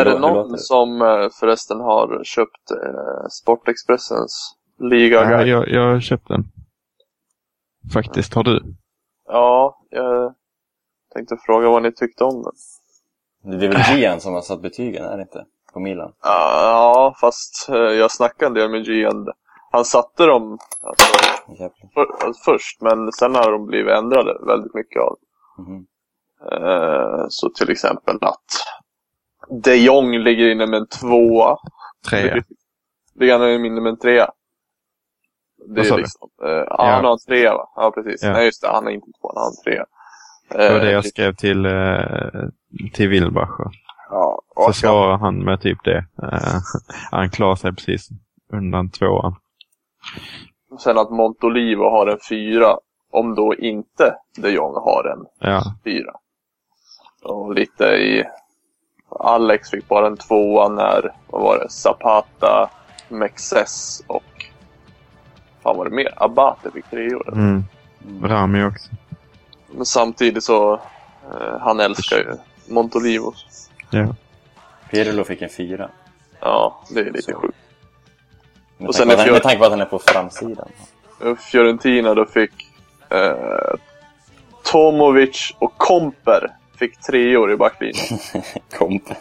Är det någon det? som eh, förresten har köpt eh, Sportexpressens liga Ja, jag, jag köpte den. Faktiskt, har du? Ja, jag tänkte fråga vad ni tyckte om den. Det är väl Gian som har satt betygen, är det inte? På Milan. Ja, fast eh, jag snackade en del med Gian. Han satte dem alltså, för, alltså, först, men sen har de blivit ändrade väldigt mycket av. Eh, så till exempel att de Jong ligger inne med en tvåa. Trea. Ligger han inne med en trea? Det är liksom, eh, ja, han har en trea va? Ja, precis. Ja. Nej, just det. Han är inte tvåa, han har en trea. Det var det Eh, jag skrev till, eh, till Wilbacher. Ja, Så svarade han med typ det. Eh, han klarade sig precis undan tvåan. sen att Montolivo har en fyra, om då inte de Jong har en Ja, fyra. Och lite i... Alex fick bara en tvåa när, vad var det, Zapata, Mexes och... Fan var det mer? Abate fick treor. mm. Rami också. Men samtidigt så, eh, han älskar ju Montolivo. Ja. Pirlo fick en fyra. Ja, det är lite Så. sjukt. Med, Och tanke sen han, med tanke på att han är på framsidan. Fiorentina då fick eh, Tomovic och Komper fick treor i backlinjen. Kompen.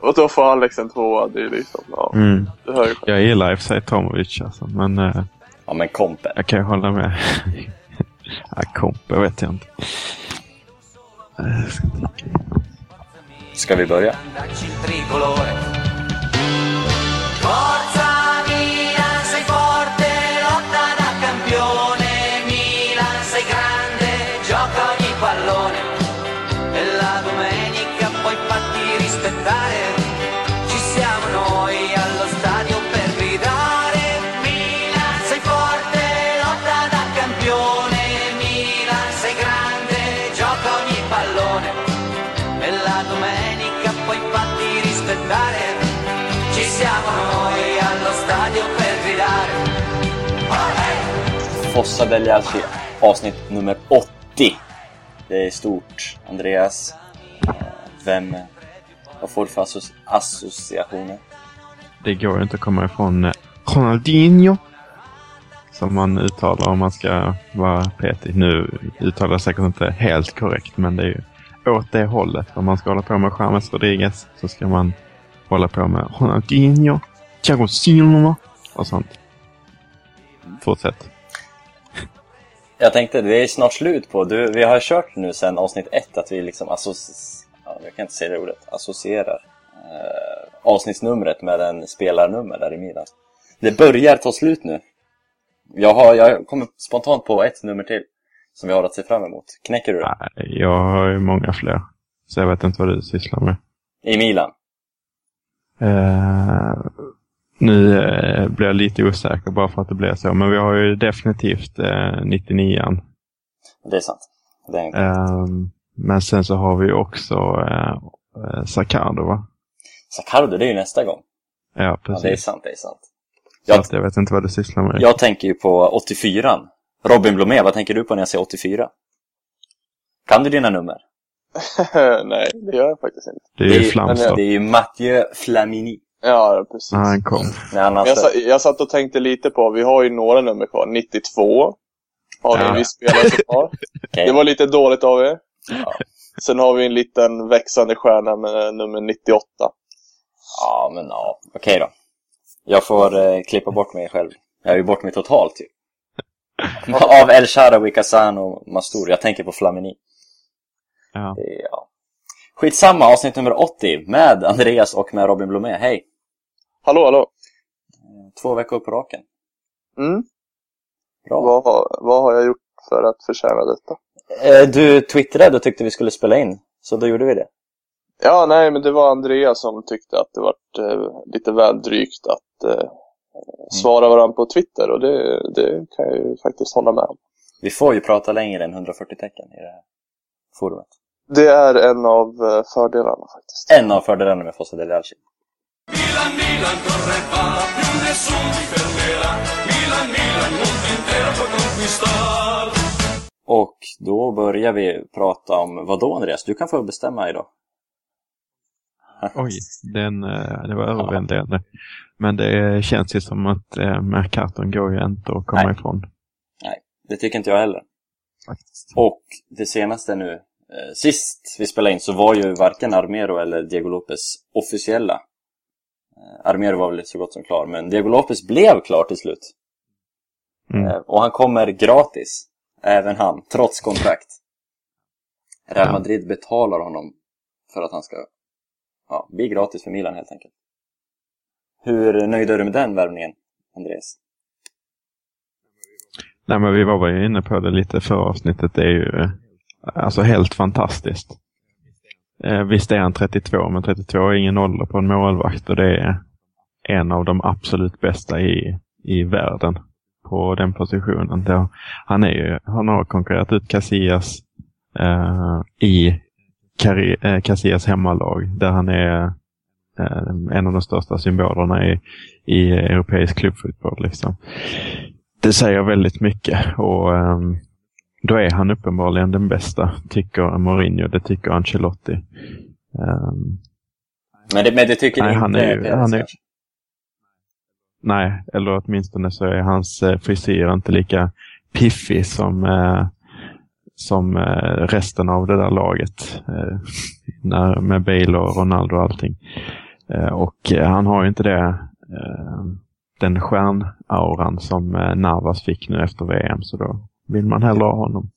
och då får Alex en tvåa. Det är liksom, ja, Mm. det hör ju själv. Jag gillar i och för sig Tomovic alltså, men eh, Ja, men Kompen. jag kan ju hålla med. ja, Kompe vet jag inte. Ska vi börja? Fossa degli Alci, alltså avsnitt nummer 80. Det är stort. Andreas, eh, vem, vad får du för associationer? Det går ju inte att komma ifrån eh, Ronaldinho. Som man uttalar om man ska vara petig. Nu uttalar jag säkert inte helt korrekt, men det är ju åt det hållet. Om man ska hålla på med James Rodriguez så ska man hålla på med Ronaldinho, Thiago Silva och sånt. Fortsätt. Jag tänkte, det är snart slut på, du, vi har kört nu sedan avsnitt ett att vi liksom associ- ja, jag kan inte säga det ordet, associerar eh, avsnittsnumret med en spelarnummer där i Milan. Det börjar ta slut nu. Jag har, jag kommer spontant på ett nummer till som vi har att se fram emot. Knäcker du det? Nej, Jag har ju många fler. Så jag vet inte vad du sysslar med. I Milan? Eh, nu eh, blir jag lite osäker bara för att det blir så. Men vi har ju definitivt eh, 99an. Det är sant. Det är. Ehm, men sen så har vi också eh, eh, Sacardo va? Sacardo, det är ju nästa gång. Ja, Ja, precis. det är sant, det är sant. Så Jag, jag vet inte vad du sysslar med. jag tänker ju på 84 Robin Blomé, vad tänker du på när jag säger 84? Kan du dina nummer? Nej, det gör jag faktiskt inte. det är ju Flamstorp. Det är ju Mathieu Flamini. Ja, precis. när han kom. När han har Jag, sa, jag satt och tänkte lite på, vi har ju några nummer kvar. 92 har vi Ja. en viss spelare som har. Okej. Det var lite dåligt av er. Ja. Sen har vi en liten växande stjärna med nummer 98. Ja, men ja. Okej då. Jag får eh, klippa bort mig själv. Jag är ju bort mig totalt ju. Av El Sharawi, Kazan och Mastur. Jag tänker på Flamini. Ja. Ja. Skitsamma, avsnitt nummer 80 med Andreas och med Robin Blomé. Hej! Hallå, hallå. Två veckor på raken. Mm. Bra. Vad, har- vad har jag gjort för att förtjäna detta? Eh, Du twittrade och tyckte vi skulle spela in. Så då gjorde vi det. Ja, nej, men det var Andrea som tyckte att det var eh, lite väl drygt att eh, svara varandra på Twitter och det, det kan jag ju faktiskt hålla med om. Vi får ju prata längre än 140 tecken i det här forumet. Det är en av eh, fördelarna faktiskt. En av fördelarna med Fossa del. Milan, Milan corre va, più nessuno ti fermerà. Milan, Milan, mondo intero può conquistar. Och då börjar vi prata om vad då Andreas? Du kan få bestämma idag. Oj, den, eh, det var överväldigande. Men det känns ju som att eh, Mercaton går ju inte att komma Nej. ifrån. Det tycker inte jag heller. Faktiskt. Och det senaste nu, eh, sist vi spelade in så var ju varken Armero eller Diego Lopez officiella. Eh, Armero var väl så gott som klar, men Diego Lopez blev klar till slut. Mm. Eh, och han kommer gratis, även han, trots kontrakt. Real. Madrid betalar honom för att han ska ja, bli gratis för Milan helt enkelt. Hur nöjd är du med den värvningen, Andreas? Nej, men vi var väl inne på det lite för avsnittet. Det är ju eh, alltså helt fantastiskt. Eh, visst är han 32, men 32 är ingen ålder på en målvakt och det är en av de absolut bästa i, i världen på den positionen. Då, han, är ju, han har konkurrerat ut Casillas eh, i Cari- eh, Casillas hemmalag där han är eh, en av de största symbolerna i, i europeisk klubbfotboll. Liksom. Det säger väldigt mycket och ehm, då är han uppenbarligen den bästa, tycker Mourinho. Det tycker Ancelotti. Ehm, Men det, men det tycker Nej, inte han är ju- han är- nej, eller åtminstone så är hans eh, frisyr inte lika piffig som, eh, som eh, resten av det där laget. Eh, när, med Bale och Ronaldo och allting. Eh, och eh, han har ju inte det, den stjärnauran som Navas fick nu efter VM. Så då vill man hellre ha honom.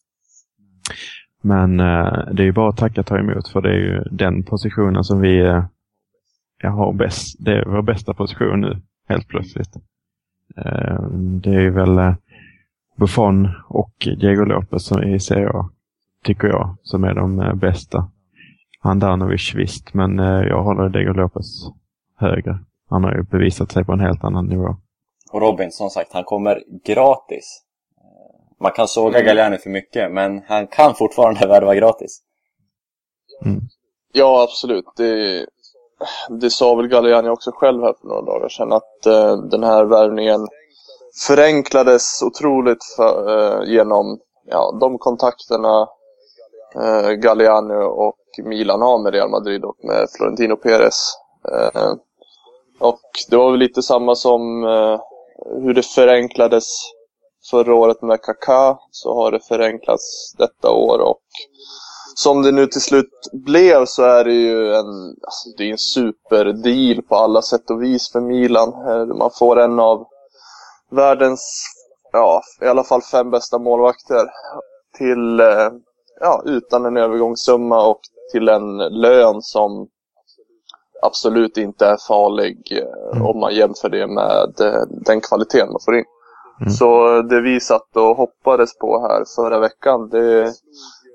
Men eh, det är ju bara att tacka och ta emot för det är ju den positionen som vi eh, har bäst. Det är vår bästa position nu, helt plötsligt. Eh, det är ju väl eh, Buffon och Diego Lopez som i Serie A, tycker jag, som är de eh, bästa. Handanovic visst, men eh, jag håller Diego Lopez högre. Han har ju bevisat sig på en helt annan nivå. Och Robin, som sagt, han kommer gratis. Man kan såga Galliani för mycket, men han kan fortfarande värva gratis. Ja, absolut. Det, det sa väl Galliani också själv här för några dagar sedan att eh, den här värvningen förenklades otroligt för, eh, genom ja, de kontakterna eh, Galliani och Milan har med Real Madrid och med Florentino Perez. Eh, och det var väl lite samma som eh, hur det förenklades förra året med Kaká så har det förenklats detta år och som det nu till slut blev så är det ju en, alltså det är en superdeal på alla sätt och vis för Milan. Eh, Man får en av världens, ja, i alla fall fem bästa målvakter till, eh, ja, utan en övergångssumma och till en lön som absolut inte är farlig eh, Mm. om man jämför det med den kvaliteten man får in. Mm. Så det vi satt och hoppades på här förra veckan, det,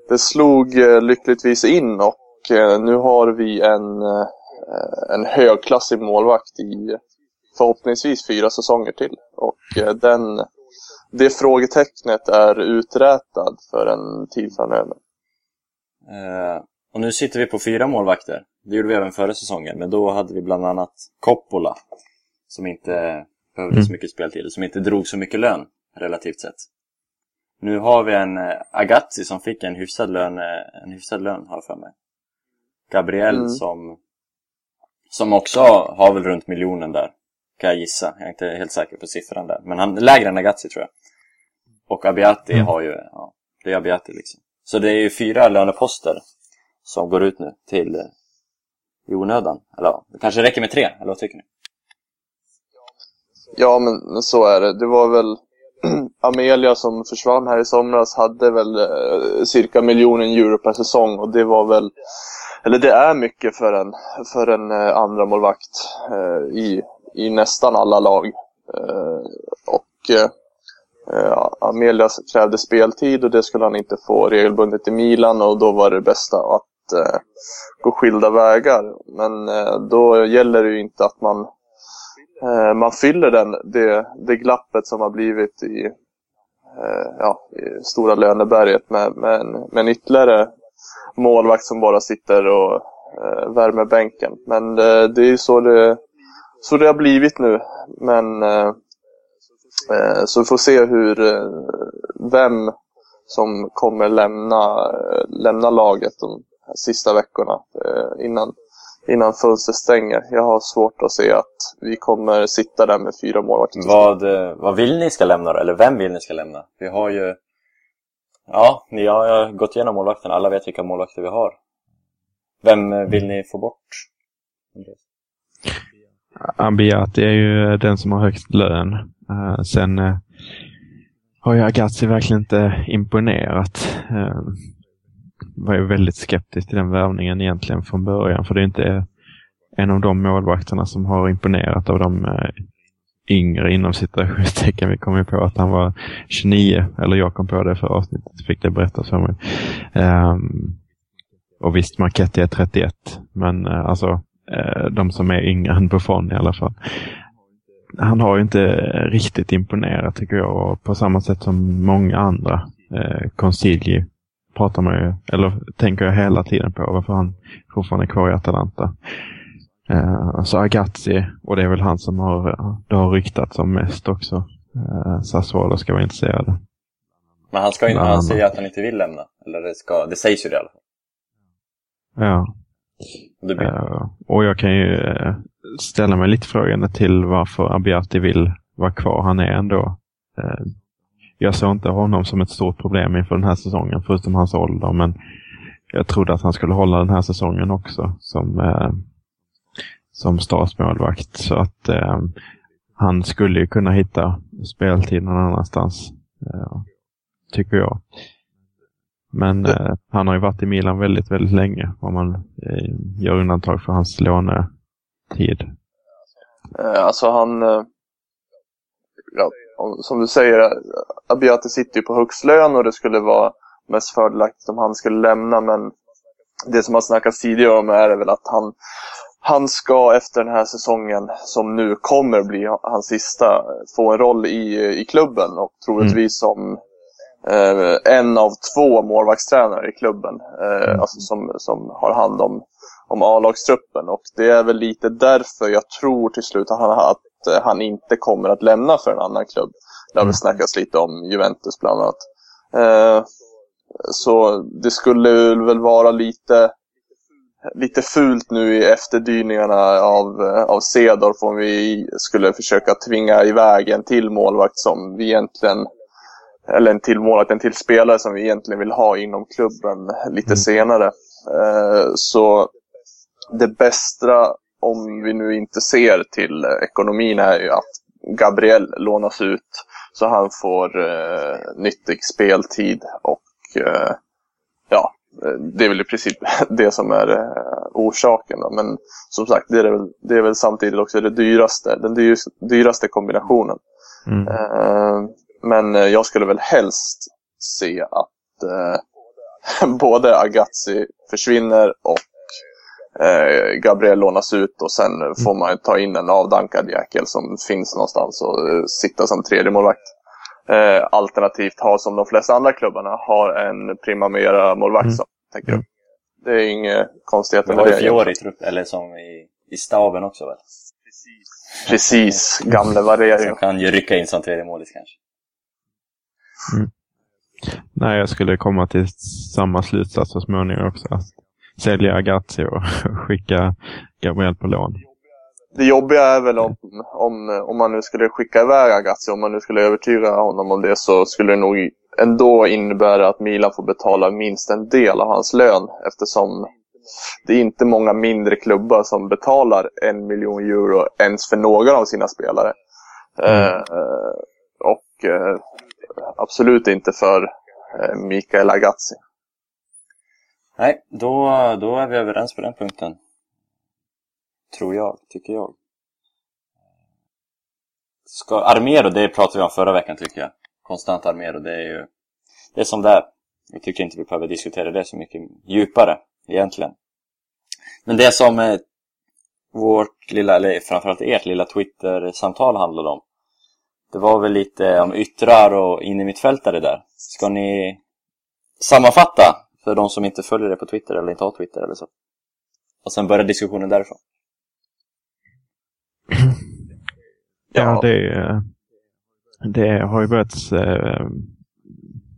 det slog eh, lyckligtvis in och eh, nu har vi en, eh, en högklassig målvakt i förhoppningsvis fyra säsonger till. Och den, det frågetecknet är uträtad för en tid framöver. Och nu sitter vi på fyra målvakter. Det gjorde vi även förra säsongen, men då hade vi bland annat Coppola. Som inte behövde Mm. så mycket speltid, som inte drog så mycket lön, relativt sett. Nu har vi en eh, Agazzi som fick en hyfsad lön, eh, en hyfsad lön har jag för mig. Gabriel Mm. som, som också har väl runt miljonen där, kan jag gissa. Jag är inte helt säker på siffran där, men han lägre än Agazzi tror jag. Och Abiati Mm. har ju, ja, det är Abiati liksom. Så det är ju fyra löneposter som går ut nu till eh, i onödan. Eller det kanske räcker med tre, eller vad tycker ni? Ja, men så är det. Det var väl Amelia som försvann här i somras hade väl eh, cirka miljonen euro per säsong och det var väl, eller det är mycket för en, för en eh, andra målvakt eh, i, i nästan alla lag. Eh, och eh, eh, Amelia krävde speltid och det skulle han inte få regelbundet i Milan och då var det bästa att eh, gå skilda vägar. Men eh, då gäller det ju inte att man eh, man fyller den, det, det glappet som har blivit i, eh, ja, i stora löneberget med, med, en, med en ytterligare målvakt som bara sitter och eh, värmer bänken. Men eh, det är ju så det, så det har blivit nu. Men eh, eh så vi får se hur, eh, vem som kommer lämna, eh, lämna laget de här sista veckorna eh, innan, innan fönstret stänger. Jag har svårt att se att vi kommer sitta där med fyra målvakter. Vad, eh, vad vill ni ska lämna då? Eller vem vill ni ska lämna? Vi har ju... Ja, ni har gått igenom målvakterna. Alla vet vilka målvakter vi har. Vem eh, vill ni få bort? Ambiati är ju den som har högst lön. Eh, sen har ju Agazzi verkligen inte imponerat. Var ju väldigt skeptisk till den värvningen egentligen från början. För det är inte en av de målvakterna som har imponerat av de eh, yngre inom citationstecken. Vi kom ju på att han var 29, eller jag kom på det för avsnittet, fick det berättat för mig. Um, och visst, Marketti är 31, men uh, alltså eh, de som är yngre än Buffon i alla fall han har ju inte riktigt imponerat tycker jag. Och på samma sätt som många andra. Eh, Consigli pratar man ju, eller tänker jag hela tiden på varför han fortfarande är kvar i Atalanta. Eh, så Agazzi, och det är väl han som har, det har ryktats om mest också. Eh, Sassuolo ska vara intresserade. Men han, ska ju, han säger att han inte vill lämna. Eller det, ska, det sägs ju det i alla fall. Ja. Blir... Uh, och jag kan ju uh, ställa mig lite frågande till varför Abiati vill vara kvar. Han är ändå... Jag såg inte honom som ett stort problem inför den här säsongen, förutom hans ålder. Men jag trodde att han skulle hålla den här säsongen också som, som statsmålvakt. Så att han skulle ju kunna hitta speltid någon annanstans, tycker jag. Men eh, han har ju varit i Milan väldigt, väldigt länge om man eh, gör undantag för hans lånetid. Eh, alltså han, eh, ja, som du säger, Abiati sitter ju på högst lön och det skulle vara mest fördelaktigt om han skulle lämna. Men det som har snackats tidigare om är väl att han, han ska efter den här säsongen, som nu kommer bli hans sista, få en roll i, i klubben och troligtvis mm. som eh, en av två målvaktstränare i klubben eh, mm. alltså som, som har hand om, om A-lagstruppen. Och det är väl lite därför jag tror till slut att han, att eh, han inte kommer att lämna för en annan klubb. Det har väl mm. snackats lite om Juventus bland annat. Eh, så det skulle väl vara lite lite fult nu i efterdyningarna av, av Cedorf om vi skulle försöka tvinga iväg en till målvakt som vi egentligen eller en till målvakt, en till spelare som vi egentligen vill ha inom klubben lite mm. senare. Eh, så det bästa, om vi nu inte ser till ekonomin, är ju att Gabriel lånas ut så han får eh, nyttig speltid och eh, ja, det är väl i princip det som är eh, orsaken. Då. Men som sagt, det är, väl, det är väl samtidigt också det dyraste, den dyraste, dyraste kombinationen. Mm. Eh, men eh, jag skulle väl helst se att eh, både Agazzi försvinner och eh, Gabriel lånas ut och sen får man ta in en avdankad jäkel som finns någonstans och eh, sitta som tredje målvakt. Eh, alternativt ha som de flesta andra klubbarna har en Primavera målvakt mm. som tänker mm. Det är inget konstigheter med det. Fiori i trupp, eller som i, i staben också väl? Precis, Precis. gamle Varerio. Som kan ju rycka in som tredje målis kanske. Mm. Nej, jag skulle komma till samma slutsats så småningom också. Att sälja Agazzi och skicka Gabriel på lån. Det jobbiga är väl om, om, om man nu skulle skicka iväg Agazzi, om man nu skulle övertyga honom om det, så skulle det nog ändå innebära att Milan får betala minst en del av hans lön eftersom det är inte många mindre klubbar som betalar en miljon euro ens för någon av sina spelare. Mm. Eh, och eh, absolut inte för eh, Mikael Agazzi. Nej, då, då är vi överens på den punkten. Tror jag, tycker jag. Ska, Armero, det pratade vi om förra veckan tycker jag. Konstant Armero, det är ju... Det är som det är. Jag tycker inte vi behöver diskutera det så mycket djupare, egentligen. Men det som eh, vårt lilla, eller framförallt ert lilla Twitter-samtal handlade om det var väl lite om yttrar och innermittfältare där. Ska ni sammanfatta för de som inte följer det på Twitter eller inte har Twitter eller så? Och sen börja diskussionen därifrån. Ja, det, det har ju börjat eh,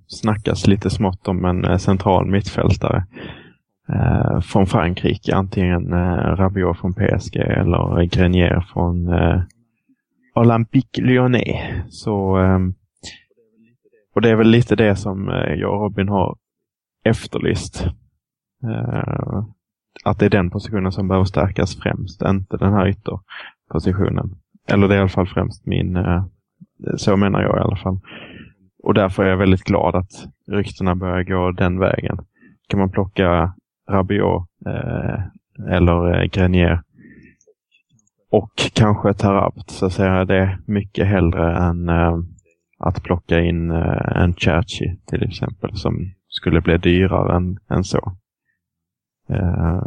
snackas lite smått om en eh, central mittfältare. eh, från Frankrike. Antingen Rabiot från PSG eller Grenier från Olympique Lyonnais. Så, och det är väl lite det som jag och Robin har efterlyst. Eh, att det är den positionen som behöver stärkas främst, inte den här ytterpositionen. Eller det är i alla fall främst min, eh, så menar jag i alla fall. Och därför är jag väldigt glad att ryktena börjar gå den vägen. Kan man plocka Rabiot eh, eller eh, Grenier och kanske Tarabt så ser jag det mycket hellre än eh, att plocka in eh, en Cherchi till exempel som skulle bli dyrare än, än så. Eh,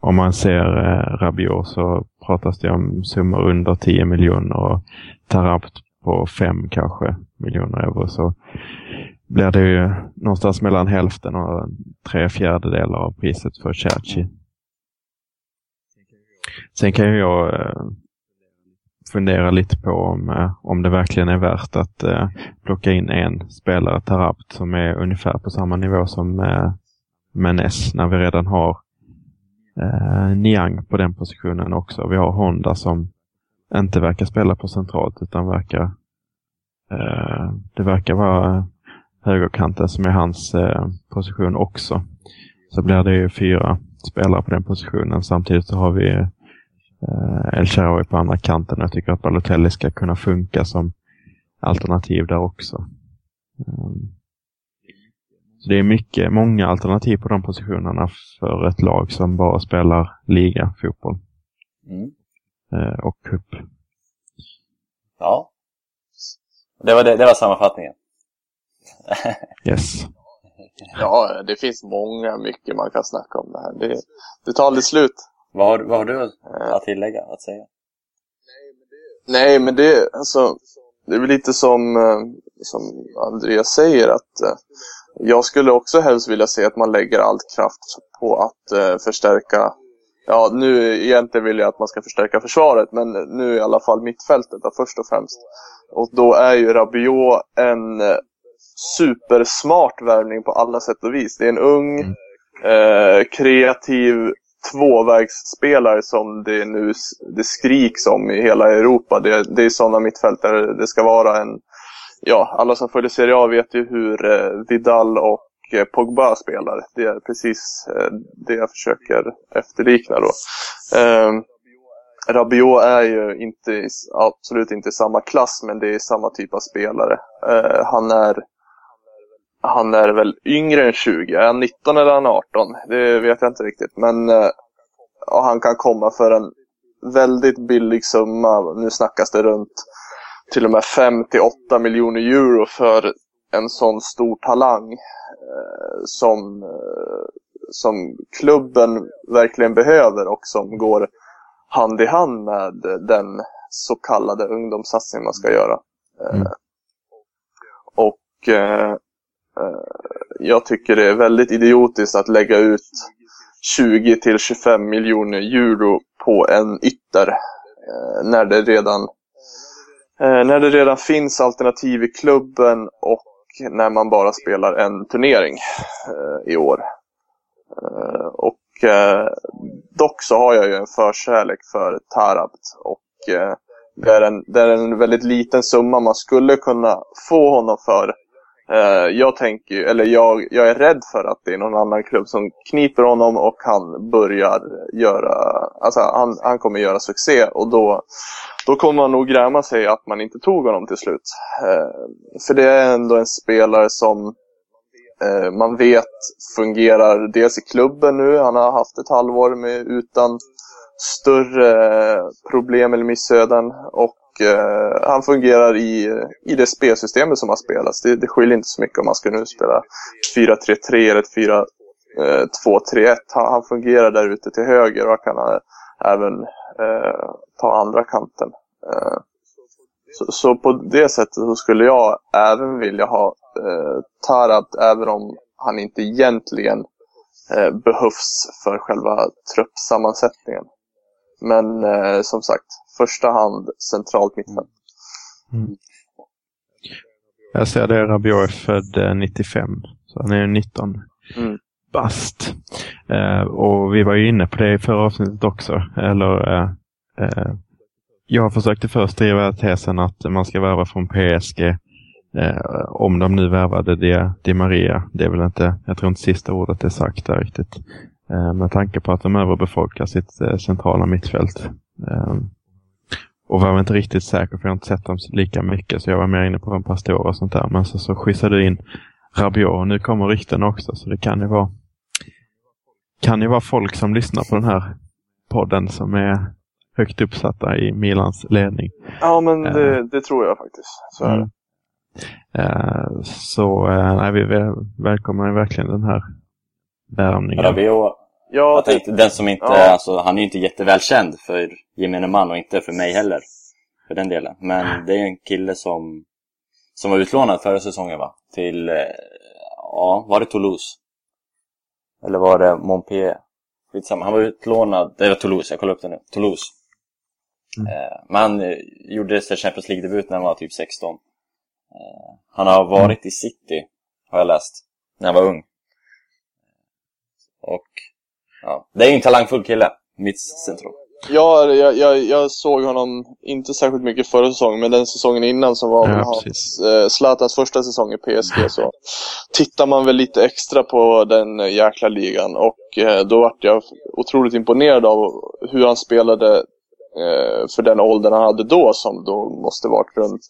om man ser eh, Rabiot så pratas det om summor under 10 miljoner och Tarabt på 5 kanske miljoner euro. Så blir det ju någonstans mellan hälften och tre fjärdedelar av priset för Cherchi. Sen kan ju jag eh, fundera lite på om, eh, om det verkligen är värt att eh, plocka in en spelare, Tarabt, som är ungefär på samma nivå som eh, Menes när vi redan har eh, Niang på den positionen också. Vi har Honda som inte verkar spela på centralt utan verkar eh, det verkar vara högerkanten som är hans eh, position också. Så blir det ju fyra spelare på den positionen. Samtidigt så har vi El Shaarawy på andra kanten. Jag tycker att Balotelli ska kunna funka som alternativ där också. Um, så det är mycket, många alternativ på de positionerna för ett lag som bara spelar liga-fotboll. Mm. Eh, och cup. Ja. Det var, det, det var sammanfattningen. Yes. Ja, det finns många, mycket man kan snacka om det här. Det, det tar aldrig slut. Vad har, vad har du att tillägga, att säga? Nej, men det, alltså, det är väl lite som, eh, som Andreas säger att eh, jag skulle också helst vilja se att man lägger allt kraft på att eh, förstärka Ja, nu egentligen vill jag att man ska förstärka försvaret, men nu i alla fall mittfältet då, först och främst. Och då är ju Rabiot en supersmart värvning på alla sätt och vis. Det är en ung, eh, kreativ tvåvägsspelare som det nu det skriks om i hela Europa. Det, det är sådana mittfältare det ska vara. en Ja, alla som följer Serie A vet ju hur eh, Vidal och eh, Pogba spelar. Det är precis eh, det jag försöker efterlikna då. Eh, Rabiot är ju inte, absolut inte i samma klass, men det är samma typ av spelare. Eh, han är han är väl yngre än 20. Är han 19 eller han 18? Det vet jag inte riktigt. Men eh, ja, han kan komma för en väldigt billig summa. Nu snackas det runt till och med 5-8 miljoner euro för en sån stor talang eh, som, eh, som klubben verkligen behöver och som går hand i hand med den så kallade ungdomssatsning man ska göra. Eh, Mm. Och eh, Eh, jag tycker det är väldigt idiotiskt att lägga ut 20 till 25 miljoner euro på en ytter eh, när det redan eh, när det redan finns alternativ i klubben och när man bara spelar en turnering i år. Och dock så har jag ju en förkärlek för Tarabt och det är, en, det är en väldigt liten summa man skulle kunna få honom för. Eh, jag tänker, ju- eller jag, jag är rädd för att det är någon annan klubb som kniper honom och han börjar göra, alltså han, han kommer göra succé och då, då kommer man nog gräma sig att man inte tog honom till slut. Eh, för det är ändå en spelare som eh, man vet fungerar dels i klubben nu, han har haft ett halvår med, utan större problem eller missöden och eh, han fungerar i, i det spelsystemet som har spelats. Det, det skiljer inte så mycket om man ska nu spela 4-3-3 eller 4-2-3-1. Eh, han, han fungerar där ute till höger och kan eh, även eh, ta andra kanten. Eh, så, så på det sättet så skulle jag även vilja ha eh, Tarat även om han inte egentligen eh, behövs för själva truppsammansättningen. Men eh, som sagt, första hand centralt mittfält. Jag ser det, Rabiot är född eh, 95. Så han är ju 19. Mm. bast. Eh, och vi var ju inne på det i förra avsnittet också. Eller, eh, eh, jag försökte först driva tesen att man ska värva från PSG. Eh, om de nu värvade Di, Di Maria. Det är väl inte, jag tror inte sista ordet är sagt där riktigt. Eh, med tanke på att de överbefolkar sitt eh, centrala mittfält. Eh, och var inte riktigt säker för jag har inte sett dem lika mycket så jag var mer inne på en pastor och sånt där. Men så, så skissade du in Rabiot och nu kommer rykten också så det kan ju vara kan ju vara folk som lyssnar på den här podden som är högt uppsatta i Milans ledning. Ja, men det, det tror jag faktiskt. Så är det. Mm. Eh, så eh, nej, vi väl- välkomnar verkligen den här värvningen. Rabiot, Ja, jag tänkte, den som inte, Ja. alltså, han är ju inte jättevälkänd för gemene man och inte för mig heller. För den delen. Men det är en kille som, som var utlånad förra säsongen va? Till, eh, ja, var det Toulouse? Eller var det Montpellier? Skitsamma, han var utlånad, det var Toulouse, jag kollar upp det nu. Toulouse. Mm. Eh, men han eh, gjorde sin Champions League-debut när han var typ 16. Eh, han har varit i City, har jag läst, när han var ung. Och ja, det är ju en talangfull kille, mittcentral. Ja, jag, jag, jag såg honom inte särskilt mycket förra säsongen, men den säsongen innan som var Ja, hans, eh, Zlatans första säsong i PSG så tittar man väl lite extra på den eh, jäkla ligan och eh, då vart jag otroligt imponerad av hur han spelade eh, för den åldern han hade då som då måste varit runt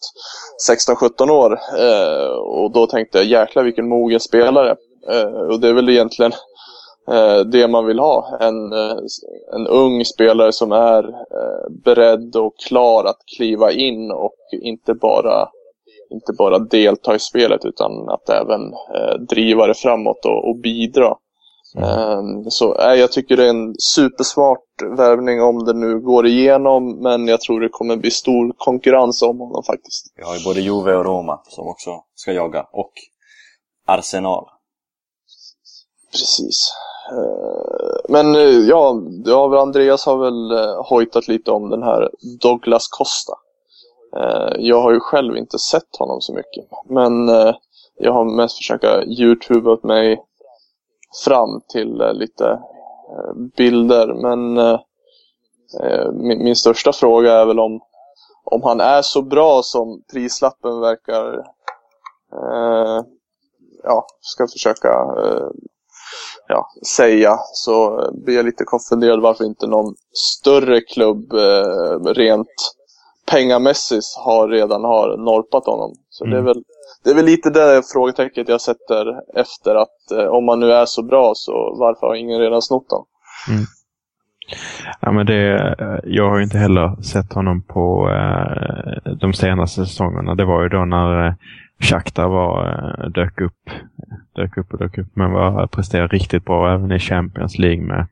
16-17 år. Eh, och då tänkte jag jäkla vilken mogen spelare. Eh, och det är väl egentligen det man vill ha. En, eh, en ung spelare som är eh, beredd och klar att kliva in och inte bara, inte bara delta i spelet utan att även eh, driva det framåt och, och bidra. Eh, så eh, jag tycker det är en supersmart värvning om det nu går igenom men jag tror det kommer bli stor konkurrens om honom faktiskt. Vi har ju både Juve och Roma som också ska jaga. Och Arsenal. Precis. Eh, men eh, ja, ja, Andreas har väl eh, hojtat lite om den här Douglas Costa. Jag har ju själv inte sett honom så mycket. Men jag har mest försökt youtuba mig fram till lite bilder. Men min, största fråga är väl om, om han är så bra som prislappen verkar ja, ska försöka ja, säga så eh, blir jag lite konfunderad varför inte någon större klubb eh, rent pengamässigt har redan har norpat honom. Så det, är Mm. väl, det är väl lite det frågetecknet jag sätter efter att eh, om man nu är så bra så varför har ingen redan snott honom? Ja, men det, eh, jag har ju inte heller sett honom på eh, de senaste säsongerna. Det var ju då när eh, Shakhtar var, eh, dök upp. Dök upp och dök upp, men var, presterade riktigt bra även i Champions League med,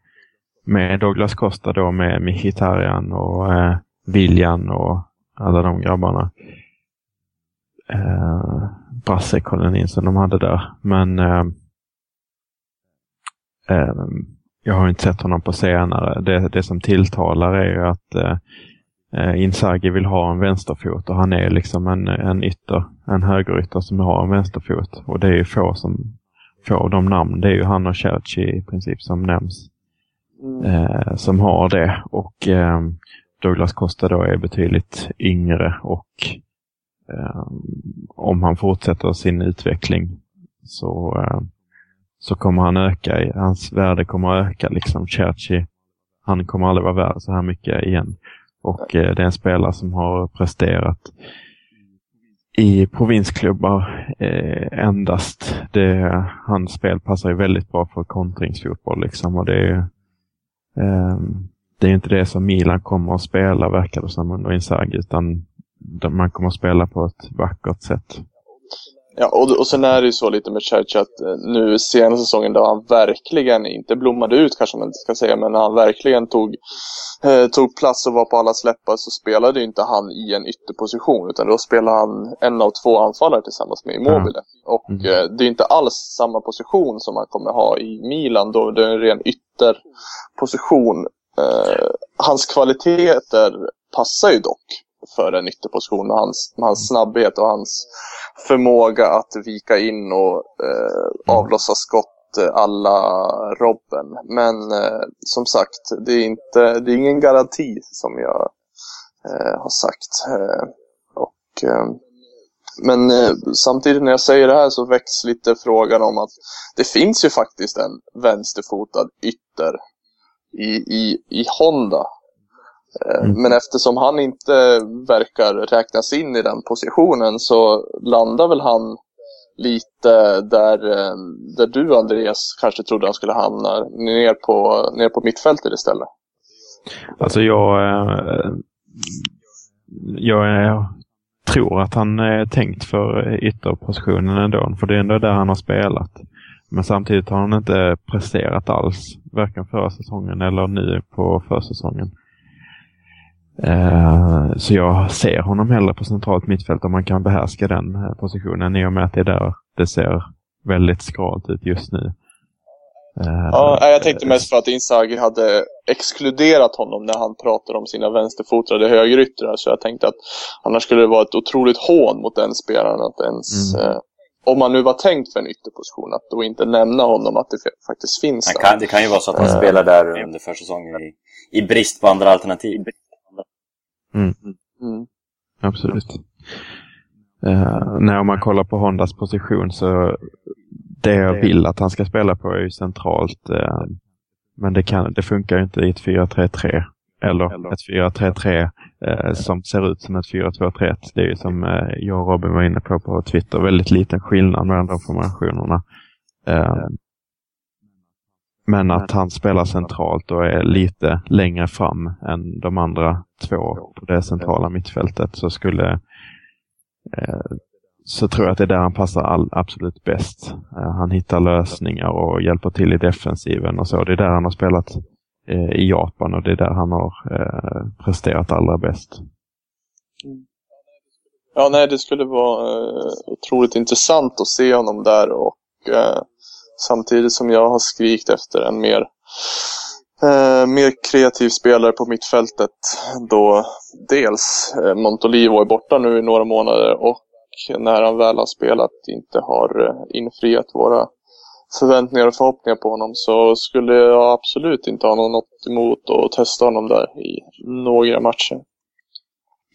med Douglas Costa då, med Mkhitaryan och eh, Viljan och alla de grabbarna. Eh, Brassekolonin som de hade där. Men eh, eh, jag har inte sett honom på senare. Det, det som tilltalar är ju att eh, eh, Inzaghi vill ha en vänsterfot och han är liksom en, en ytter, en högerytter som har en vänsterfot. Och det är ju få som får de namn. Det är ju han och Cherchi i princip som nämns. Mm. Eh, som har det. Och eh, Douglas Costa då är betydligt yngre och eh, om han fortsätter sin utveckling så eh, så kommer han öka, hans värde kommer att öka liksom. Cherchi, han kommer aldrig vara värd så här mycket igen. Och eh, det är en spelare som har presterat i provinsklubbar eh, endast. Det, hans spel passar ju väldigt bra för kontringsfotboll liksom och det är eh, det är inte det som Milan kommer att spela verkar det som under Inzaghi utan man kommer att spela på ett vackert sätt. Ja, och, och sen är det ju så lite med Church att eh, nu senaste säsongen då han verkligen, inte blommade ut kanske man inte ska säga, men han verkligen tog, eh, tog plats och var på alla släppar så spelade ju inte han i en ytterposition utan då spelade han en av två anfallare tillsammans med Immobile. Och Mm. eh, det är inte alls samma position som man kommer ha i Milan då det är en ren ytterposition. Eh, hans kvaliteter passar ju dock för en ytterposition med hans, med hans snabbhet och hans förmåga att vika in och eh, avlossa skott eh, alla Robben. Men eh, som sagt, det är, inte, det är ingen garanti som jag eh, har sagt. Eh, och, eh, men eh, samtidigt när jag säger det här så väcks lite frågan om att det finns ju faktiskt en vänsterfotad ytter i, i, i Honda. Eh, Mm. Men eftersom han inte verkar räknas in i den positionen så landar väl han lite där, eh, där du Andreas kanske trodde han skulle hamna, ner på, ner på mittfältet istället. Alltså jag, eh, jag eh, tror att han är tänkt för ytterpositionen ändå. För det är ändå där han har spelat. Men samtidigt har han inte presterat alls. Varken förra säsongen eller nu på försäsongen. Eh, Så jag ser honom hellre på centralt mittfält om man kan behärska den eh, positionen i och med att det är där det ser väldigt skralt ut just nu. Eh, Ja, jag tänkte mest för att Inzaghi hade exkluderat honom när han pratade om sina vänsterfotade högeryttrar. Så jag tänkte att annars skulle det vara ett otroligt hån mot den spelaren att ens, Mm. om man nu var tänkt för en ytterposition, att då inte nämna honom att det faktiskt finns kan, det kan ju vara så att han spelar där under försäsongen i, i brist på andra alternativ. Mm. Mm. Absolut. Uh, när man kollar på Hondas position så det jag vill att han ska spela på är ju centralt. eh, men det, kan, det funkar ju inte i ett 4-3-3. Eller ett 4-3-3 eh, som ser ut som ett 4-2-3-1. Det är ju som eh, jag och Robin var inne på på Twitter. Väldigt liten skillnad mellan de formationerna. Eh, men att han spelar centralt och är lite längre fram än de andra två på det centrala mittfältet så skulle eh, så tror jag att det är där han passar all, absolut bäst. Eh, han hittar lösningar och hjälper till i defensiven och så. Det är där han har spelat eh, i Japan och det är där han har presterat allra bäst. Ja, nej, det skulle vara eh, otroligt intressant att se honom där och eh, samtidigt som jag har skrikit efter en mer, eh, mer kreativ spelare på mittfältet då dels eh, Montolivo är borta nu i några månader och när han väl har spelat inte har eh, infriat våra förväntningar och förhoppningar på honom så skulle jag absolut inte ha något emot att testa honom där i några matcher.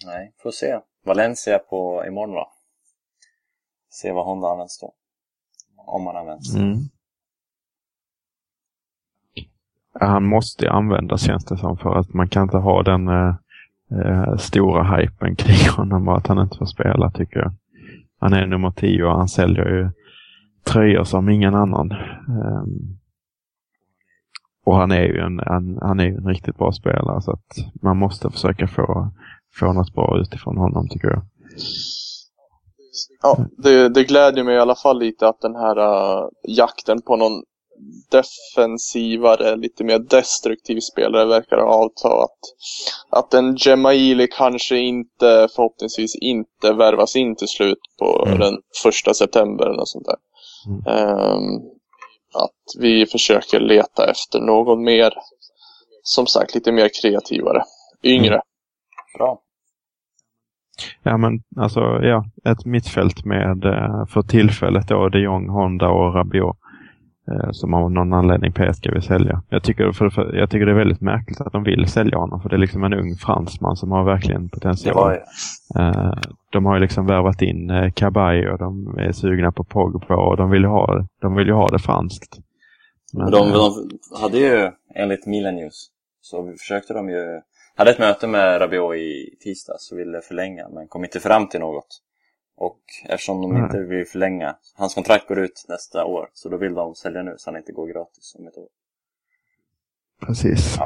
Nej, får se. Valencia på imorgon va? Se vad Honda används då. Om man används. Mm. Han måste användas känns det som för att man kan inte ha den eh, eh, stora hypen kring honom och att han inte får spela tycker jag. Han är nummer 10 och han säljer ju tröjor som ingen annan. Um, och han är ju en, en, han är en riktigt bra spelare så att man måste försöka få, få något bra utifrån honom tycker jag. Ja, det, det glädjer mig i alla fall lite att den här uh, jakten på någon defensivare, lite mer destruktiv spelare verkar ha avta. Att, att en Gemaili kanske inte, förhoppningsvis inte värvas in till slut på Mm. den första september eller något sånt där. Mm. Ehm, att vi försöker leta efter någon mer, som sagt, lite mer kreativare. Yngre. Bra. Ja men alltså ja, ett mittfält med eh, för tillfället då de Jong, Honda och Rabiot. Eh, som av någon anledning PSG vill sälja. Jag tycker, för, för, jag tycker det är väldigt märkligt att de vill sälja honom för det är liksom en ung fransman som har verkligen potential. ju... Eh, de har ju liksom värvat in eh, Kabay och de är sugna på Pogba och de vill ju ha, de vill ha det franskt. Men, de, eh, de hade ju, enligt Milan News, så försökte de ju... Hade ett möte med Rabiot i tisdags och ville förlänga, men kom inte fram till något. Och eftersom de Nej. inte vill förlänga, hans kontrakt går ut nästa år, så då vill de sälja nu så han inte går gratis om ett år. Precis.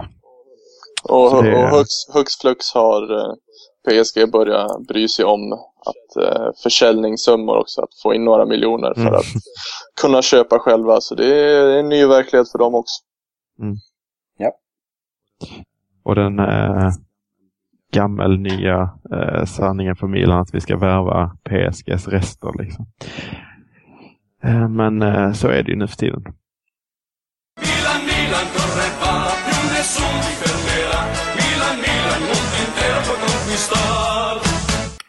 Och, Så det- och hux, hux flux har eh, PSG börjat bry sig om att eh, försäljningssummor också, att få in några miljoner för Mm. att kunna köpa själva. Så det är en ny verklighet för dem också. Och den eh, gammel nya eh, sanningen för Milan att vi ska värva PSGs rester. Liksom. Eh, men eh, så är det ju nu för tiden. Milan, Milan corre va, più nessuno ti fermerà. Milan, Milan, mondo intero puoi conquistar.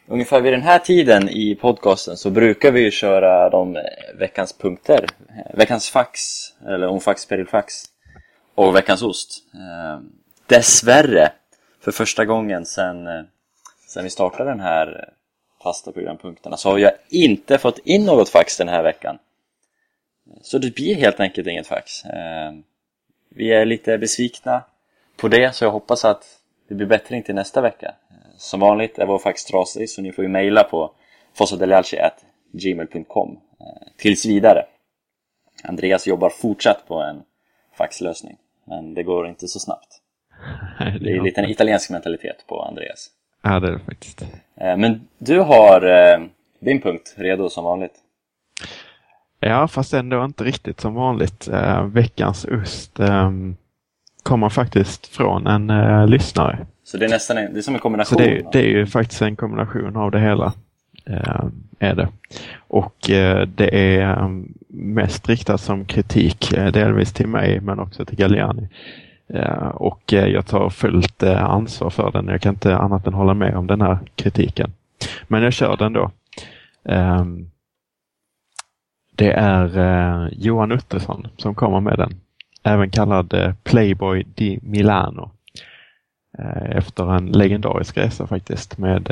ungefär vid den här tiden i podcasten så brukar vi ju köra de eh, veckans punkter. Eh, Veckans fax, eller omfax, perifax och veckans ost. Eh, dessvärre, för första gången sen, eh, sen vi startade den här fasta programpunkterna så har jag inte fått in något fax den här veckan. Så det blir helt enkelt inget fax. Eh, vi är lite besvikna på det så jag hoppas att det blir bättring till nästa vecka. Eh, som vanligt är vår fax trasig så ni får ju mejla på fossadelialci.gmail.com tills vidare. Andreas jobbar fortsatt på en faxlösning men det går inte så snabbt. Det är lite en italiensk mentalitet på Andreas. Ja, det är det faktiskt. Eh, Men du har eh, din punkt redo som vanligt. Ja, fast ändå inte riktigt som vanligt. Eh, veckans ost eh, kommer faktiskt från en eh, lyssnare. Så det är nästan en, det är som en Så kombination. det, är- det är ju faktiskt en kombination av det hela. Eh, är det. Och eh, det är eh, mest riktat som kritik, delvis till mig men också till Galliani. Eh, och eh, jag tar fullt eh, ansvar för den. Jag kan inte annat än hålla med om den här kritiken. Men jag kör den då. Ehm, det är Johan Uttersson som kommer med den. Även kallad Playboy di Milano. Efter en legendarisk resa faktiskt med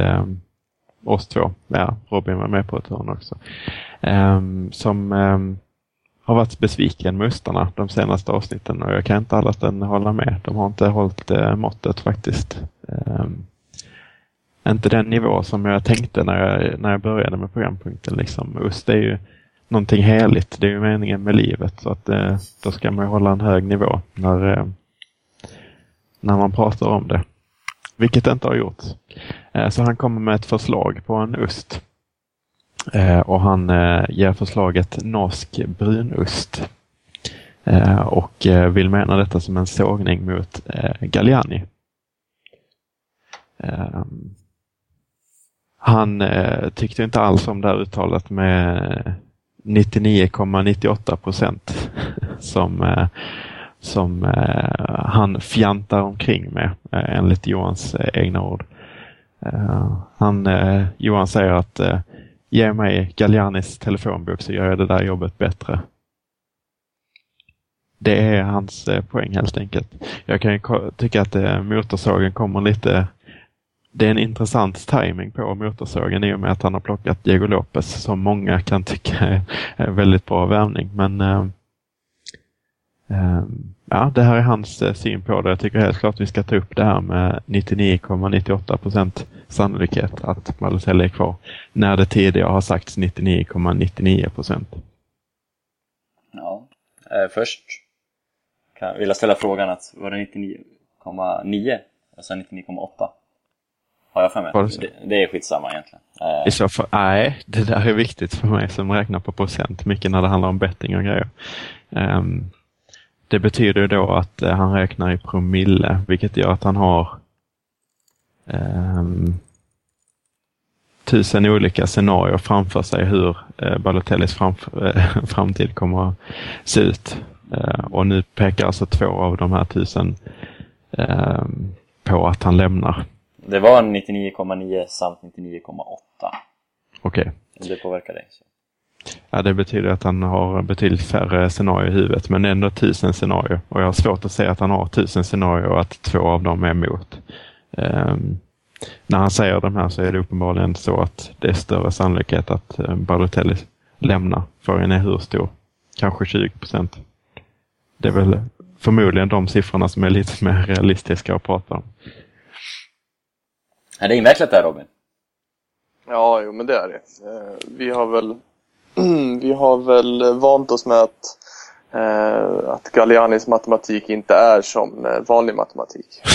oss två. Ja, Robin var med på ett hörn också. Ehm, som ehm, har varit besviken med ostarna de senaste avsnitten och jag kan inte annat än hålla med. De har inte hållit eh, måttet faktiskt. Ehm, inte den nivå som jag tänkte när jag, när jag började med programpunkten. Liksom. Ost är ju någonting heligt. Det är ju meningen med livet. Så att eh, då ska man ju hålla en hög nivå när, eh, när man pratar om det. Vilket det inte har gjort. Eh, så han kommer med ett förslag på en ost. Eh, och han eh, ger förslaget norsk brunost. Eh, och eh, vill mena detta som en sågning mot eh, Galliani. Eh, han eh, tyckte inte alls om det här uttalet med 99,98 procent som, eh, som eh, han fjantar omkring med eh, enligt Johans eh, egna ord. Eh, han, eh, Johan säger att eh, ge mig Gallianis telefonbok så gör jag det där jobbet bättre. Det är hans eh, poäng helt enkelt. Jag kan ju tycka att eh, motorsågen kommer lite det är en intressant timing på motorsågen i och med att han har plockat Diego Lopez som många kan tycka är väldigt bra värvning. Men eh, ja, det här är hans eh, syn på det. Jag tycker helt klart vi ska ta upp det här med 99,98 procent sannolikhet att Balotelli är kvar. När det tidigare har sagts 99,99 procent. Ja. Eh, först kan, vill jag ställa frågan att var det 99,9 och sen 99,8? Har jag för mig. Det, det är skitsamma egentligen. Eh, I så fall, nej, det där är viktigt för mig som räknar på procent, mycket när det handlar om betting och grejer. Ehm, det betyder då att eh, han räknar i promille, vilket gör att han har um, tusen olika scenarier framför sig hur uh, Balotellis framf- eh, framtid kommer att se ut. Eh, och nu pekar alltså två av de här tusen ehm, på att han lämnar. det var 99,9 samt 99,8. Okej. Om det påverkar dig. Så. Ja, det betyder att han har betydligt färre scenarier i huvudet, men ändå tusen scenarier. Och jag har svårt att säga att han har tusen scenarier och att två av dem är emot. Ehm, när han säger de här så är det uppenbarligen så att det är större sannolikhet att uh, Balotelli lämnar. Frågan är hur stor? Kanske 20 procent. Det är väl förmodligen de siffrorna som är lite mer realistiska att prata om. Är det invecklat där Robin? Ja, jo men det är det. Eh, Vi har väl, vi har väl vant oss med att, eh, att Gallianis matematik inte är som eh, vanlig matematik.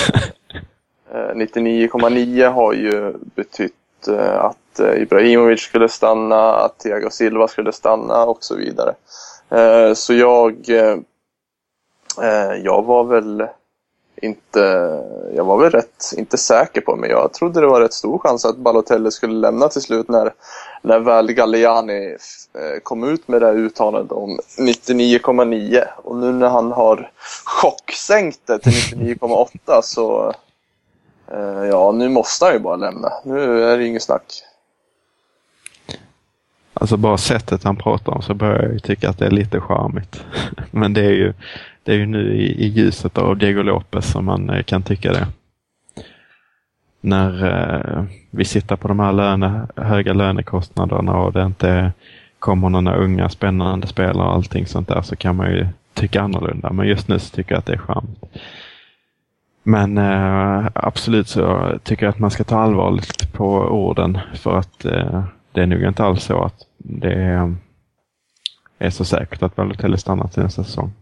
Eh, 99,9 har ju betytt eh, att eh, Ibrahimovic skulle stanna, att Thiago Silva skulle stanna och så vidare. Eh, Så jag, eh, eh, jag var väl inte, jag var väl rätt, inte säker på men jag trodde det var rätt stor chans att Balotelli skulle lämna till slut när, när väl Galliani eh, kom ut med det här uttalandet om 99,9 och nu när han har chocksänkt det till 99,8 så eh, ja, nu måste han ju bara lämna. Nu är det inget snack. Alltså bara sättet han pratar om så börjar jag ju tycka att det är lite charmigt. Men det är ju, det är ju nu i, i ljuset av Diego Lopez som man eh, kan tycka det. När eh, vi sitter på de här löne, höga lönekostnaderna och det inte kommer några unga spännande spelare och allting sånt där så kan man ju tycka annorlunda. Men just nu så tycker jag att det är charmigt. Men eh, absolut så tycker jag att man ska ta allvarligt på orden för att eh, det är nog inte alls så att det är, är så säkert att Balotelli stannar till nästa säsong.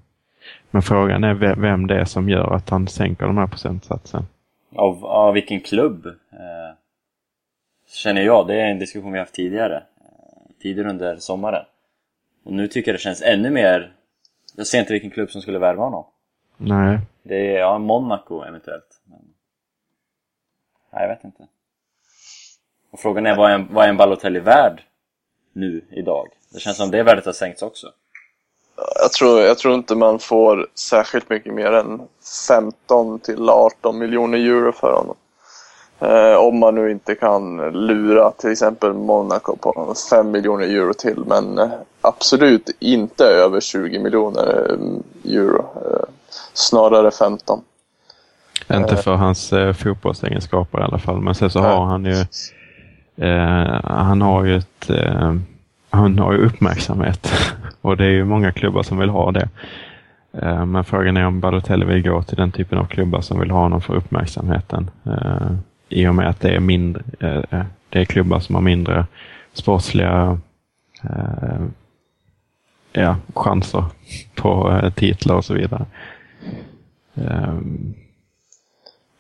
Men frågan är vem det är som gör att han sänker de här procentsatsen. Av, av vilken klubb? Eh, känner jag, det är en diskussion vi haft tidigare. Eh, tidigare under sommaren. Och nu tycker jag det känns ännu mer... Jag ser inte vilken klubb som skulle värva honom. Nej, Det är, ja, Monaco eventuellt. Men... Nej, jag vet inte. Och frågan är, vad är en, vad är en Balotelli värd nu, idag? Det känns som det värdet har sänkts också. Jag tror, jag tror inte man får särskilt mycket mer än 15 till 18 miljoner euro för honom. Eh, om man nu inte kan lura till exempel Monaco på 5 miljoner euro till. Men eh, absolut inte över 20 miljoner eh, euro. Eh, snarare 15. inte för hans eh, fotbollsegenskaper i alla fall. Men sen så har han ju eh, han har ju ett eh, han har ju uppmärksamhet och det är ju många klubbar som vill ha det. Eh, men frågan är om Balotelli vill gå till den typen av klubbar som vill ha honom för uppmärksamheten. Eh, I och med att det är mindre, eh, det är klubbar som har mindre sportsliga ja, chanser på titlar och så vidare.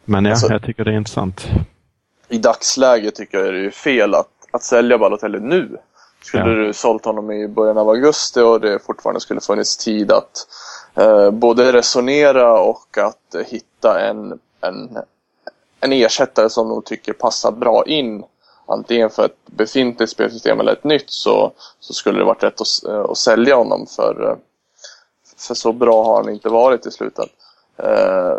Men ja, Alltså- jag tycker det är intressant. I dagsläget tycker jag det är fel att, att sälja Balotelli nu. Skulle Ja. du sålt honom i början av augusti och det fortfarande skulle funnits tid att eh, både resonera och att eh, hitta en, en, en ersättare som de tycker passar bra in antingen för ett befintligt spelsystem eller ett nytt så, så skulle det varit rätt att, eh, att sälja honom för, eh, för så bra har han inte varit i slutet. Eh,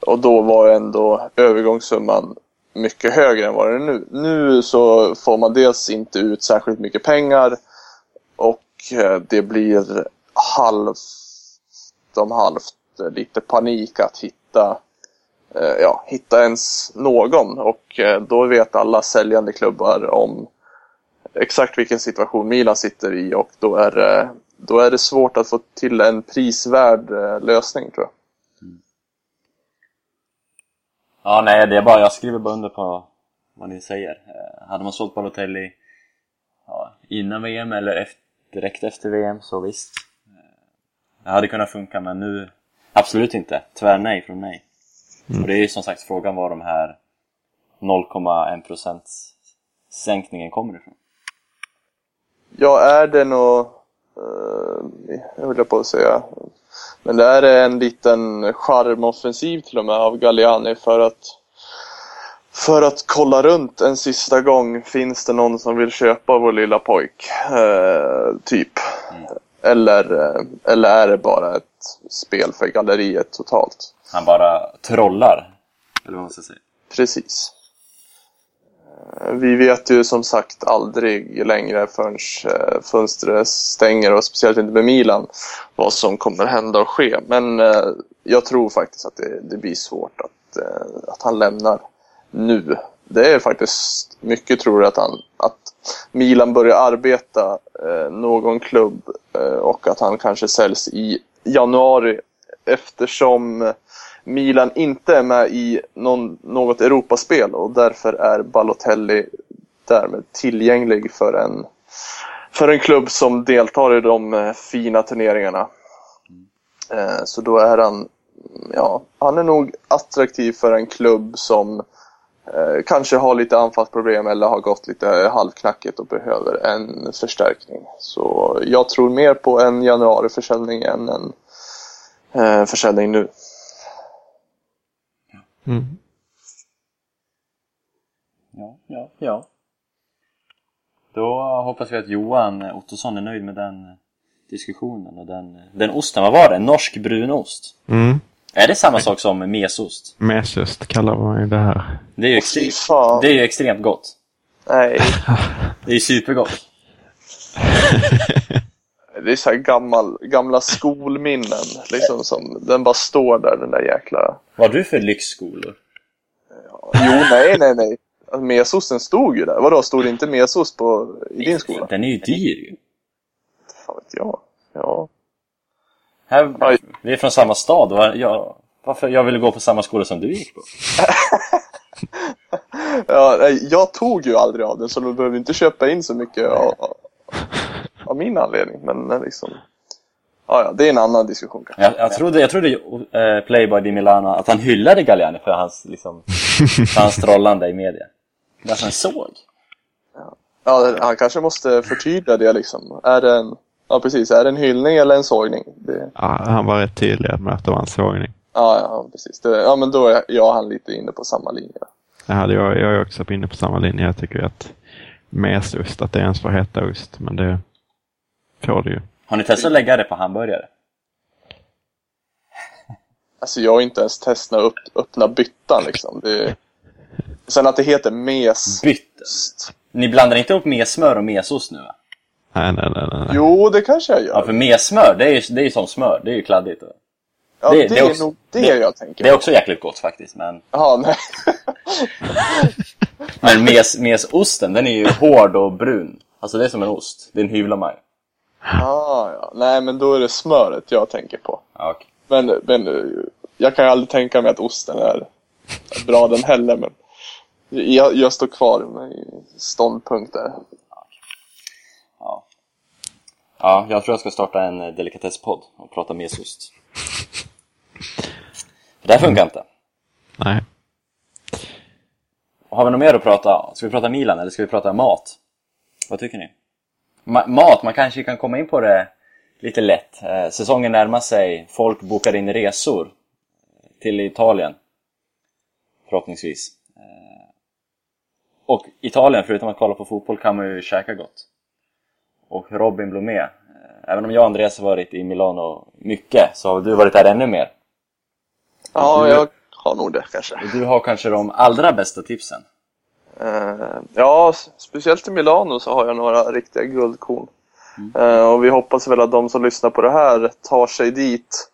och då var ändå övergångssumman mycket högre än vad det är nu. Nu så får man dels inte ut särskilt mycket pengar och eh, det blir halvt om halvt eh, lite panik att hitta eh, ja, hitta ens någon och då vet alla säljande klubbar om exakt vilken situation Milan sitter i och då är, det- då är det svårt att få till en prisvärd lösning tror jag. Ja, nej, det är bara, jag skriver bara under på vad ni säger. Eh, hade man sålt Balotelli ja, innan VM eller efter, direkt efter VM så visst. Eh, det hade kunnat funka, men nu absolut inte. Tvär nej från mig. Och det är ju som sagt frågan var de här 0,1% sänkningen kommer ifrån. Ja, är det nog... Uh, jag höll på att säga. Men det är en liten charmoffensiv till och med av Galliani för att för att kolla runt en sista gång. Finns det någon som vill köpa vår lilla pojk? Eh, typ. Eller, eh, eller är det bara ett spel för galleriet totalt? Han bara trollar. Eller vad man ska säga. Precis. Eh, vi vet ju som sagt aldrig längre förrän eh, fönstret stänger och speciellt inte med Milan vad som kommer hända och ske. Men eh, jag tror faktiskt att det, det blir svårt att, att han lämnar nu. Det är faktiskt mycket tror jag att, han, att Milan börjar arbeta någon klubb och att han kanske säljs i januari eftersom Milan inte är med i någon, något Europaspel och därför är Balotelli därmed tillgänglig för en, för en klubb som deltar i de eh, fina turneringarna. Eh, så då är han, ja, han är nog attraktiv för en klubb som eh, kanske har lite anfallsproblem eller har gått lite halvknackigt och behöver en förstärkning. Så jag tror mer på en januariförsäljning än en eh, försäljning nu. Mm. Ja, ja, ja. Då hoppas vi att Johan Ottosson är nöjd med den diskussionen och den, den osten. Vad var det? Norsk brunost? Mm. Är det samma sak som mesost? Mesust kallar man ju det här. Det är ju, fan. det är ju extremt gott. Nej, Det är ju supergott. Det är så här gammal, gamla skolminnen. Liksom som, den bara står där den där jäkla... Vad du för lyxskolor? Jo, nej, nej, nej. Alltså, Mesosten stod ju där. Vadå, stod det inte mesost på, i din skola? Den är ju dyr ju. Fan vet jag. Ja. Här, vi är från samma stad och jag, varför jag ville gå på samma skola som du gick på. ja jag tog ju aldrig av den så du behöver inte köpa in så mycket av, av, min anledning. Men liksom... Ja, ja, det är en annan diskussion kanske. Jag, jag trodde, jag trodde eh, Playboy di Milano att han hyllade Galliani för hans, liksom, för hans trollande i media. Det att han såg. Ja, han kanske måste förtydliga det liksom. Är det en, ja precis, är det en hyllning eller en sågning? Det, Ja, han var rätt tydlig med att det var en sågning. ja, ja, precis. Det, ja, men då är jag han lite inne på samma linje. Hade jag, jag är också inne på samma linje. Jag tycker att mesost, att det ens får heta ost. Men det får det ju. Har ni testat att lägga det på hamburgare? Alltså jag har inte ens testat att upp, öppna byttan liksom. Det, sen att det heter mes. Bytt. Ni blandar inte ihop messmör och mesost nu va? Nej, nej, nej. nej. Jo, det kanske jag gör. Ja, för messmör, det är ju det är ju som smör. Det är ju kladdigt. Ja, det- det, det är också- nog det, det- jag tänker. Det är också jäkligt gott faktiskt, men... Ja, nej. Men mes, mesosten, den är ju hård och brun. Alltså det är som en ost. Det är en hyvlamaj. Ah, ja. Nej, men då är det smöret jag tänker på. Okej. Men, men jag kan ju aldrig tänka mig att osten är bra den heller. Men jag, jag står kvar med min ståndpunkt där. Ja. ja, jag tror jag ska starta en eh, delikatesspodd och prata mesost. Det här funkar inte. nej. Har vi något mer att prata Ska vi prata Milan eller ska vi prata mat? Vad tycker ni? Ma- mat, man kanske kan komma in på det lite lätt. Eh, säsongen närmar sig, folk bokar in resor till Italien. Förhoppningsvis. Eh, och Italien, förutom att kolla på fotboll, kan man ju käka gott. Och Robin Blomé, eh, även om jag och Andreas har varit i Milano mycket, så har du varit där ännu mer. Ja, Du- jag har nog det kanske. Du har kanske de allra bästa tipsen. Eh, ja, speciellt i Milano så har jag några riktiga guldkorn. Eh, och vi hoppas väl att de som lyssnar på det här tar sig dit.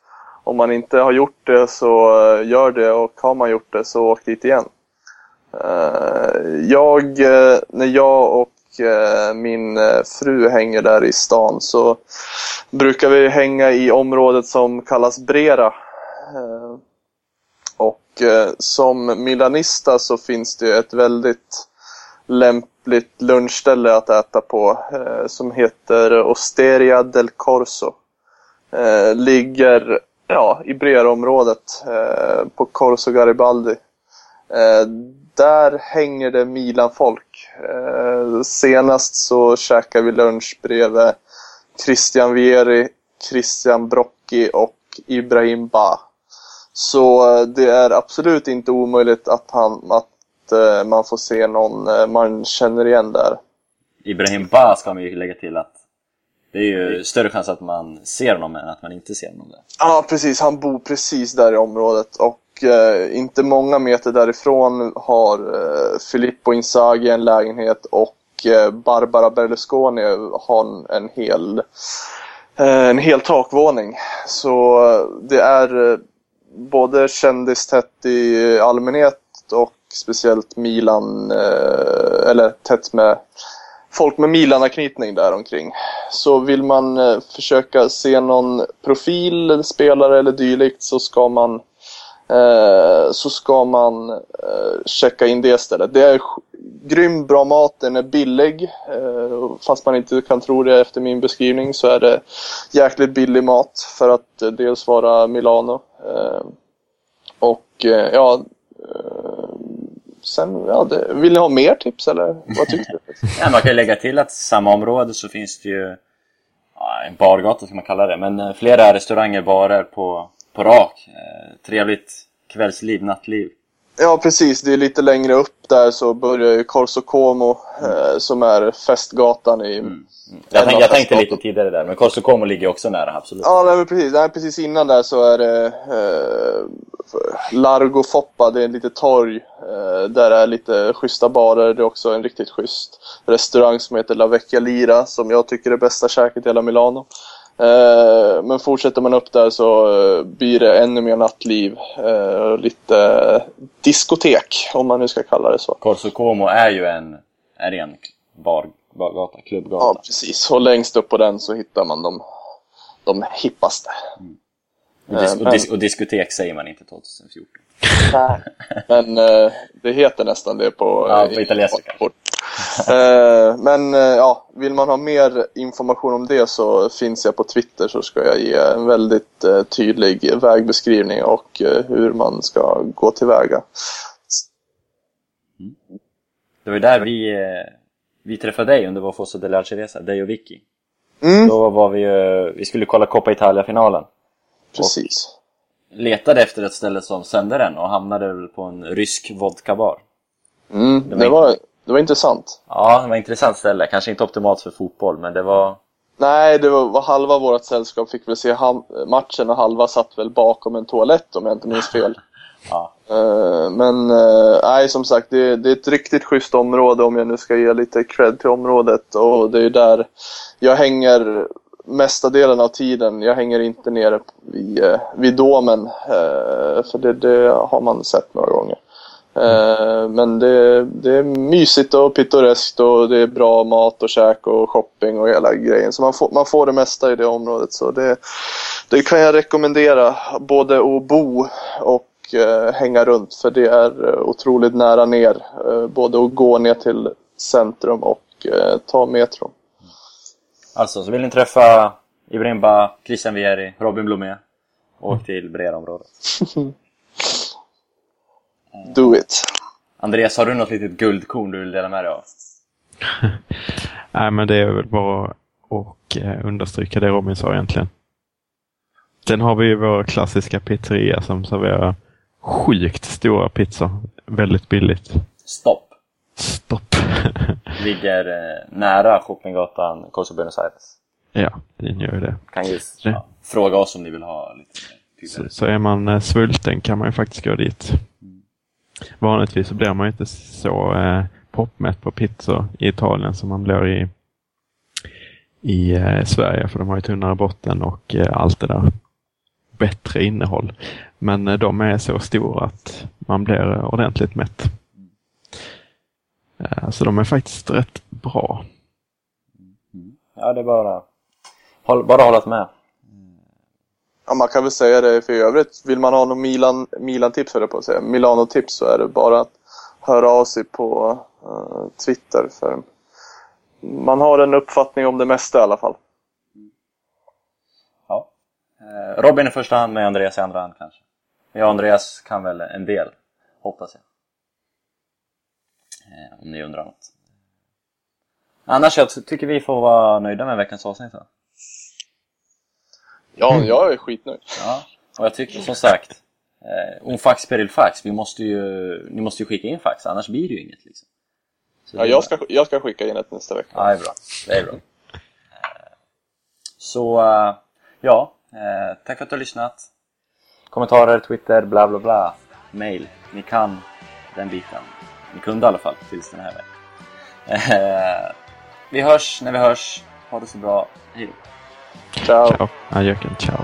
Om man inte har gjort det så eh, gör det och har man gjort det så åk dit igen. Jag, när jag och min fru hänger där i stan så brukar vi hänga i området som kallas Brera. Och som milanista så finns det ett väldigt lämpligt lunchställe att äta på eh, som heter Osteria del Corso. Eh, ligger ja, i Brera-området på Corso Garibaldi. Där hänger det Milan-folk. Senast så käkade vi lunch bredvid Christian Vieri, Christian Brocchi och Ibrahim Ba. Så eh, det är absolut inte omöjligt att, han, att eh, man får se någon eh, man känner igen där. Ibrahim Ba ska man ju lägga till att det är ju större chans att man ser honom än att man inte ser honom där. Ja, precis. Han bor precis där i området och eh, inte många meter därifrån har eh, Filippo Inzaghi en lägenhet och Barbara Berlusconi har en, hel en hel takvåning. Så det är både kändistätt i allmänhet och speciellt Milan, eh, eller tätt med folk med Milan-anknytning däromkring. Så vill man eh, försöka se någon profil, spelare eller dylikt så ska man Eh, så ska man eh, checka in det stället. Det är grym bra mat, den är billig. Eh, fast man inte kan tro det efter min beskrivning så är det jäkligt billig mat för att eh, dels vara Milano. Eh, och eh, ja, eh, sen, ja, det, vill ni ha mer tips eller vad tycker du? Ja, man kan lägga till att i samma område så finns det ju en bargata ska man kalla det, men eh, flera restauranger, barer på, på rak. Eh, trevligt kvällsliv, nattliv. Ja, precis. Det är lite längre upp där så börjar ju Corso Como eh, som är festgatan i... Mm. Jag, tänk, jag tänkte lite tidigare där, men Corso Como ligger också nära, absolut. Ja, nej, men precis. Nej, precis innan där så är det eh, Largo Foppa, det är en litet torg eh, där är lite schyssta barer. Det är också en riktigt schysst restaurang som heter La Vecchia Lira som jag tycker är bästa käket i hela Milano. Eh, men fortsätter man upp där så eh, blir det ännu mer nattliv eh, och lite diskotek om man nu ska kalla det så. Corso Como är ju en, en bar, bargata, klubbgata. Ja, precis. Och längst upp på den så hittar man de, de hippaste. och, dis- och, dis- och diskotek säger man inte 2014. Men eh, det heter nästan det på, Ja, eh, på italienska kanske. Eh, men eh, ja, vill man ha mer information om det så finns jag på Twitter så ska jag ge en väldigt eh, tydlig vägbeskrivning och eh, hur man ska gå tillväga. Det var där vi, eh, vi träffade dig under vår Fosso dell'Alce-resa, dig och Vicky. Mm, Då var vi vi skulle kolla Coppa Italia-finalen. precis. Letade efter ett ställe som sände den och hamnade väl på en rysk vodkabar. Mm, var det, var, det var intressant. Ja, det var ett intressant ställe. Kanske inte optimalt för fotboll, men det var... Nej, det var, var halva vårt sällskap fick väl se matchen och halva satt väl bakom en toalett om jag inte minns fel. Ja, Eh, Men eh, nej, som sagt, det, det är ett riktigt schysst område om jag nu ska ge lite cred till området. Och det är där jag hänger mesta delen av tiden. Jag hänger inte nere vid, eh, vid domen, eh, för det, det har man sett några gånger. Eh, men det, det är mysigt och pittoreskt och det är bra mat och käk och shopping och hela grejen. Så man får, man får det mesta i det området. Så det, det kan jag rekommendera, både att bo och eh, hänga runt. För det är otroligt nära ner. Eh, både att gå ner till centrum och eh, ta metron alltså så vill ni träffa Ibrahim Ba, Christian Vieri, Robin Blomé. Åk till Brera-området. Do it! Andreas, har du något litet guldkorn du vill dela med dig av? Nej, men det är väl bara att eh, understryka det Robin sa egentligen. Sen har vi ju vår klassiska pizzeria som serverar sjukt stora pizzor. Väldigt billigt. Stopp! Stopp. Ligger eh, nära Shoppinggatan, Corso Buenos Aires. ja, den gör det. Kan ju Det- ja, fråga oss om ni vill ha lite Så, så är man eh, svulten kan man ju faktiskt gå dit. Vanligtvis så blir man ju inte så eh, proppmätt på pizzor i Italien som man blir i, i eh, Sverige för de har ju tunnare botten och eh, allt det där bättre innehåll. Men eh, de är så stora att man blir ordentligt mätt. Eh, så de är faktiskt rätt bra. Ja, det är bara... Håll, bara hållat med. Ja, man kan väl säga det för i övrigt. Vill man ha någon Milan, Milan-tips, höll jag på att säga, Milano-tips så är det bara att höra av sig på eh, Twitter. För man har en uppfattning om det mesta i alla fall. Ja. Eh, Robin i första hand, med Andreas i andra hand kanske. Jag och Andreas kan väl en del, hoppas jag. Eh, om ni undrar något. Annars jag ty- tycker vi får vara nöjda med veckans avsnitt. Ja, jag är skitnöjd. Ja, och jag tycker som sagt, eh, un fax per il fax, vi måste ju, ni måste ju skicka in fax, annars blir det ju inget liksom. Så Ja, jag, ska, jag ska skicka in ett nästa vecka. Ja, det är bra. Det är bra. Eh, Så, ja. eh, Tack för att du har lyssnat. Kommentarer, Twitter, bla bla bla. Mail. Ni kan den biten. Ni kunde i alla fall tills den här veckan. Eh, Vi hörs när vi hörs. Ha det så bra. Hej då. Ciao! Ciao. Adjöken, ciao.